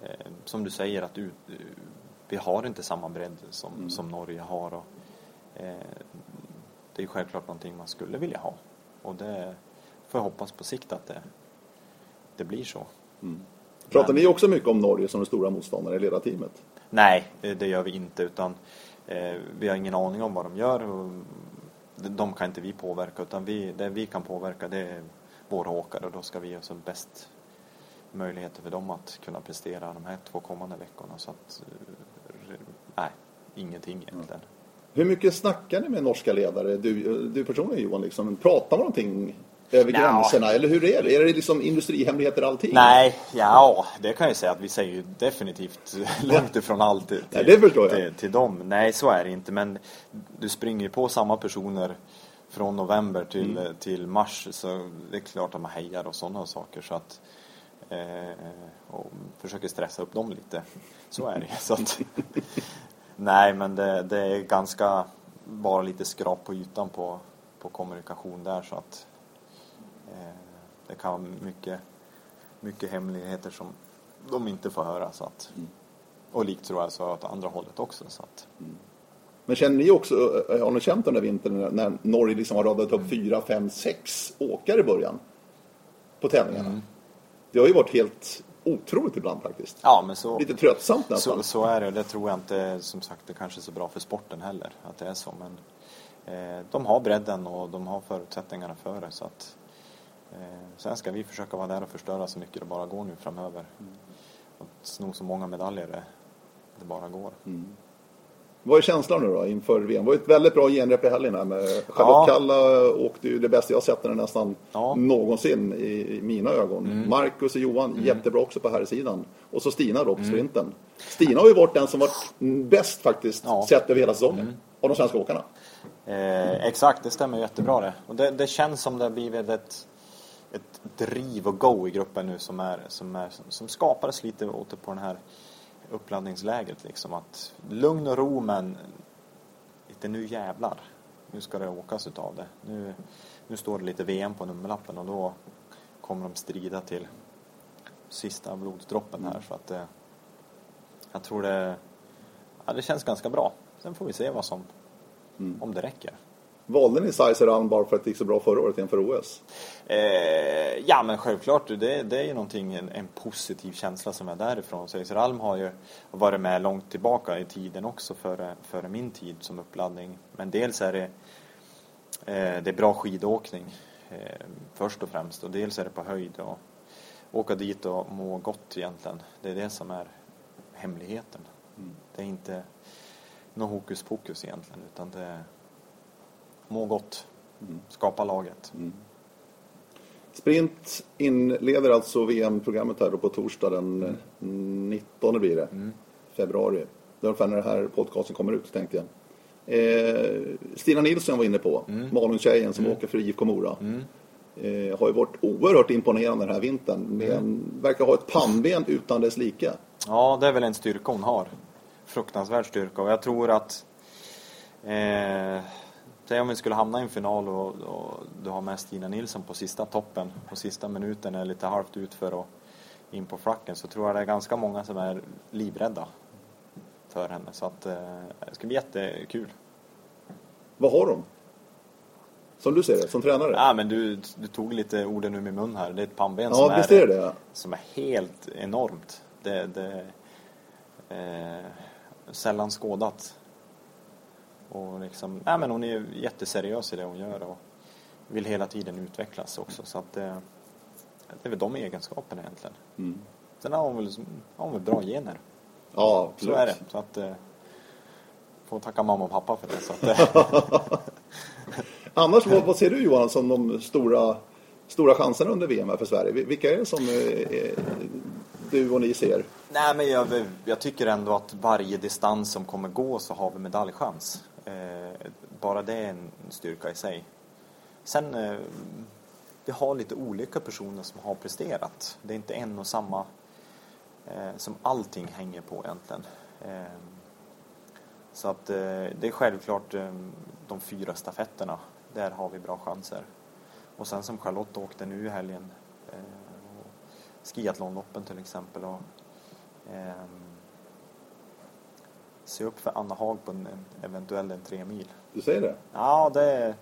eh, som du säger att ut, vi har inte samma bredd som, mm. som Norge har. Och, eh, det är självklart någonting man skulle vilja ha. Och det får jag hoppas på sikt att det, det blir så. Mm. Pratar ni också mycket om Norge som den stora motståndare i ledarteamet? Nej, det gör vi inte utan eh, vi har ingen aning om vad de gör. Och de kan inte vi påverka utan vi, det vi kan påverka det är våra åkare och då ska vi göra som bäst möjligheter för dem att kunna prestera de här två kommande veckorna. Så att, eh, nej, ingenting egentligen. Mm. Hur mycket snackar ni med norska ledare? Du, du personligen Johan, liksom, pratar man någonting över gränserna? Eller hur är det? Är det liksom industrihemligheter allting? Nej, ja, det kan jag säga att vi säger ju definitivt långt ifrån allt till, Nej, det förstår jag. Till, till dem. Nej, så är det inte. Men du springer ju på samma personer från november till, mm. till mars så det är klart att man hejar och sådana saker. Så att Eh, och försöker stressa upp dem lite. Så är det så att, Nej, men det, det, är ganska bara lite skrap på ytan på, på kommunikation där så att det kan vara mycket, mycket hemligheter som de inte får höra. Så att, mm. Och likt tror jag så åt andra hållet också. Så att, mm. Men känner ni också, eh, har ni känt den där vintern när Norge liksom har radat upp mm. fyra, fem, sex åkare i början på tävlingarna? Mm. Det har ju varit helt otroligt ibland faktiskt. Ja, men så, Lite tröttsamt nästan. Så, så är det. Det tror jag inte, som sagt, det kanske är så bra för sporten heller. Att det är så. Men eh, de har bredden och de har förutsättningarna för det. Så att, eh, sen ska vi försöka vara där och förstöra så mycket det bara går nu framöver. Mm. Och sno så många medaljer det, det bara går. Mm. Vad är känslan nu då inför VM? Det var ett väldigt bra genrep i helgen här med Charlotte ja. Kalla åkte ju det bästa jag sett henne nästan ja. någonsin i, mina ögon. Mm. Marcus och Johan mm. jättebra också på här sidan Och så Stina då på mm. sprinten. Stina har ju varit den som varit bäst faktiskt ja. sett över hela säsongen. Mm. Av de svenska åkarna. Eh, exakt, det stämmer jättebra det. Och det, det känns som det har blivit ett ett driv och go i gruppen nu som, är, som, är, som skapades lite åter på den här uppladdningsläget liksom att lugn och ro men inte nu jävlar. Nu ska det åkas utav det. Nu, nu står det lite VM på nummerlappen och då kommer de strida till sista blodsdroppen här så att eh, jag tror det, ja, det känns ganska bra. Sen får vi se vad som, Mm. om det räcker. Valde ni Sizer bara för att det gick så bra förra året inför OS? Eh, ja men självklart, det, det är ju någonting, en, en positiv känsla som är därifrån. Seiser Alm har ju varit med långt tillbaka i tiden också före, före min tid som uppladdning. Men dels är det, eh, det är bra skidåkning eh, först och främst och dels är det på höjd och åka dit och må gott egentligen. Det är det som är hemligheten. Mm. Det är inte något hokus pokus egentligen utan det må gott, Mm. skapa laget. Sprint inleder alltså VM-programmet här då på torsdag den eh, 19 blir det. Mm. Februari. Det är ungefär när den här podcasten kommer ut tänkte jag. Eh, Stina Nilsson var inne på, Mm. Malung-tjejen som åker för IFK Mora. Eh, har ju varit oerhört imponerande den här vintern. Med Mm. verkar ha ett pannben utan dess like. Ja, det är väl en styrka hon har. Fruktansvärd styrka och jag tror att eh, Säg om vi skulle hamna i en final och, och du har med Stina Nilsson på sista toppen och sista minuten är lite halvt ut för att in på flacken så tror jag det är ganska många som är livrädda för henne så att eh, det ska bli jättekul. Vad har de? Som du ser det, som tränare? Ja, men du, du tog lite orden ur min mun här. Det är ett pannben Ja, som, är, det det. som är helt enormt. Det, det eh, sällan skådat. Och liksom, nej men hon är jätteseriös i det hon gör och vill hela tiden utvecklas också. Så att det, det är väl de egenskaperna egentligen. Mm. Sen har hon väl, har hon väl bra gener. Ja, Så absolut. är det. Så att, eh, får tacka mamma och pappa för det. Så att, eh, Annars, vad, vad ser du Johan som de stora, stora chanserna under VM här för Sverige? Vil- Vilka är det som eh, eh, du och ni ser? Nej, men jag, jag tycker ändå att varje distans som kommer gå så har vi medaljchans. Eh, bara det är en styrka i sig. Sen, eh, vi har lite olika personer som har presterat. Det är inte en och samma eh, som allting hänger på egentligen. Eh, så att eh, det är självklart eh, de fyra stafetterna. Där har vi bra chanser. Och sen som Charlotte åkte nu i helgen. Eh, skiathlonloppen till exempel. Och, se upp för Anna Haag på en, en eventuell en tre mil. Du säger det? Ja, det är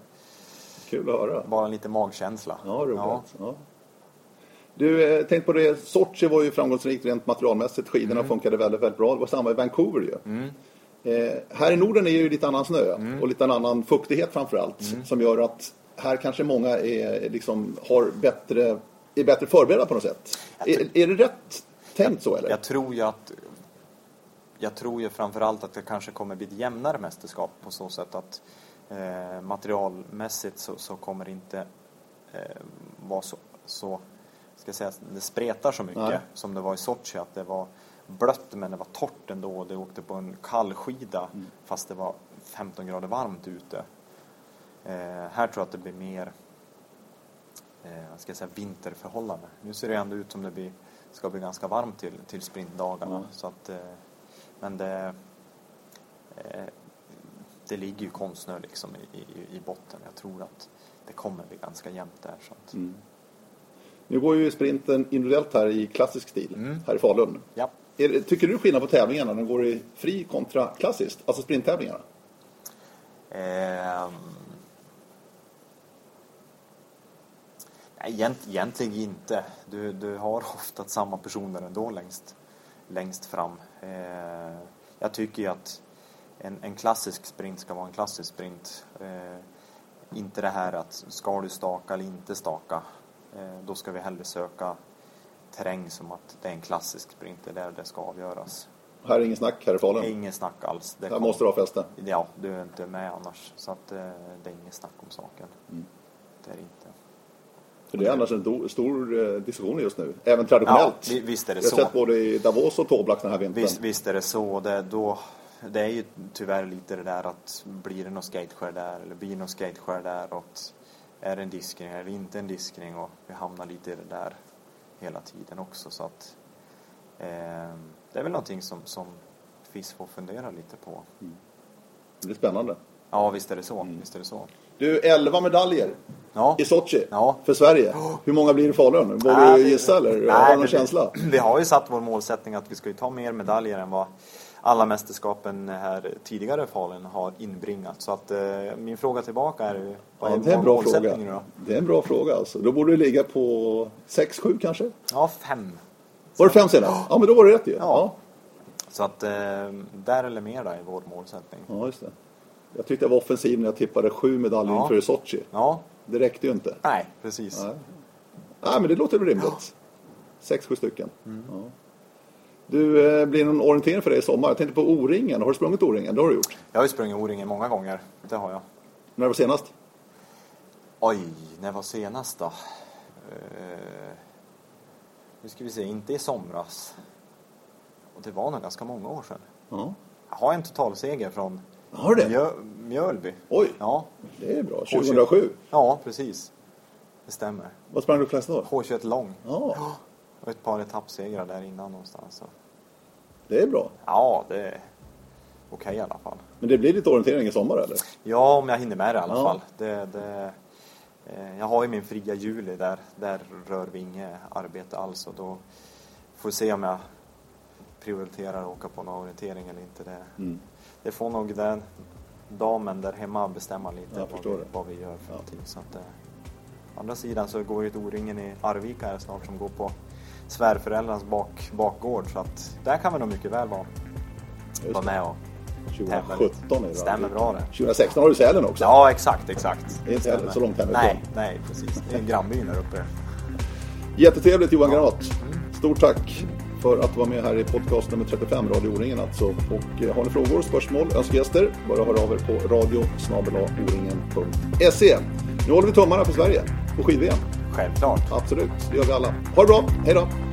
Kul att höra. bara lite magkänsla. Ja, roligt. Ja. Du, eh, tänk på det, Sochi var ju framgångsrikt rent materialmässigt. Skidorna funkade väldigt, väldigt bra. Det var samma i Vancouver ju. Mm. Eh, här i Norden är ju lite annan snö och lite annan fuktighet framför allt. Mm. Som gör att här kanske många är, liksom, har bättre, är bättre förberedda på något sätt. Är, är det rätt tänkt så eller? Jag tror ju att jag tror ju framförallt att det kanske kommer bli ett jämnare mästerskap på så sätt att eh, materialmässigt så, så kommer det inte eh, vara så, så ska säga, det spretar så mycket Nej. som det var i Sochi att det var blött men det var torrt ändå. Det åkte på en kall skida Mm. fast det var 15 grader varmt ute. Eh, här tror jag att det blir mer eh, ska jag säga, vinterförhållanden. Nu ser det ändå ut som det blir, ska bli ganska varmt till, till sprintdagarna. Mm. Så att, eh, men det, eh, det ligger ju konstsnö liksom i, i, i botten. Jag tror att det kommer bli ganska jämnt där. Så att, Mm. Nu går ju sprinten individuellt här i klassisk stil, Mm. här i Falun. ja. Är, tycker du skillnad på tävlingarna när de går i fri kontra klassiskt? Alltså sprinttävlingarna? Nej, egent, egentligen inte. Du, du har ofta samma personer ändå längst, längst fram. Eh, jag tycker ju att en, en klassisk sprint ska vara en klassisk sprint. Eh, inte det här att ska du staka eller inte staka. Eh, då ska vi hellre söka terräng som att det är en klassisk sprint. Det är där det ska avgöras. Här är ingen snack här i Falun. Inget snack alls. Det Här kommer- måste du ha fäste. Ja, du är inte med annars. Så att eh, det är inget snack om saken. Mm. Det är det inte. För det är annars en stor eh, diskussion just nu. Även traditionellt. Ja, vi- visst är det Jag har så. sett både i Davos och Toblach den här vintern. Visst, visst är det så. Det, då, det är ju tyvärr lite det där att blir det något skateskär där eller blir det något skateskär där. Och är det en diskring eller inte en diskring och vi hamnar lite i det där hela tiden också så att eh, det är väl någonting som, som FIS får fundera lite på. Det blir spännande. Ja, visst är det så. Visst är det så. Du, 11 medaljer Ja. i Sochi Ja. för Sverige. Hur många blir det i Falun? Vågar du gissa eller Nej, har du någon känsla? Vi har ju satt vår målsättning att vi ska ju ta mer medaljer än vad alla mästerskapen här tidigare i Falun har inbringat. Så att eh, min fråga tillbaka är vad Ja, är det är en bra fråga. då? Det är en bra fråga alltså. Då borde det ligga på 6-7 kanske? Ja, fem. Var det fem senast? Ja, men då var det rätt ju. Ja. Så att eh, där eller mer då är vår målsättning. Ja, just det. Jag tyckte jag var offensiv när jag tippade sju medaljer Ja. inför Sochi. Ja, Det räckte ju inte. nej, precis. Nej. Nej, men det låter rimligt. Sex, sju stycken. Mm. Ja. Du, eh, blir det någon orientering för dig i sommar? Jag tänkte på O-ringen. Har du sprungit O-ringen? Det har du gjort. Jag har ju sprungit O-ringen många gånger. Det har jag. När var senast? Oj, när var senast då? Eh, nu ska vi se, inte i somras. Och det var nog ganska många år sedan. Ja. Jag har en totalseger från Har du det? Mjö, Mjölby. Oj, Ja, det är bra. 2007. ja, precis. Det stämmer. Vad sprang du flest då? H21 lång. Ja, Och ett par etappsegrar där innan någonstans. Så. det är bra. Ja, det är okej i alla fall. Men det blir lite orientering i sommar eller? Ja, om jag hinner med det i alla Ja. fall. Det, det, eh, jag har ju min fria juli där. Där rör vi inget arbete alls. Och då får vi se om jag prioriterar att åka på någon orientering eller inte. Det, Mm. det får nog den damen där hemma bestämma lite vad, vi, vad vi gör för Ja. någonting. Så att, eh, å andra sidan så går ju O-ringen i Arvika här snart som går på svärföräldrarnas bak, bakgård. Så att där kan vi nog mycket väl vara, vara med och tävla lite. 2017 är det Stämmer bra det. 2016 har du Sälen också. Ja, exakt, exakt. Det är inte heller så långt hemifrån. Nej, nej, precis. Det är grannbyn där uppe. Jättetrevligt Johan Granath. Stort tack för att du var med här i podcast nummer 35, Radio O-ringen alltså. Och eh, har ni frågor, spörsmål, önskegäster, bara hör av er på radio Nu håller vi tummarna för Sverige på skid-VM. Självklart. Absolut, det gör vi alla. Ha det bra, hej då!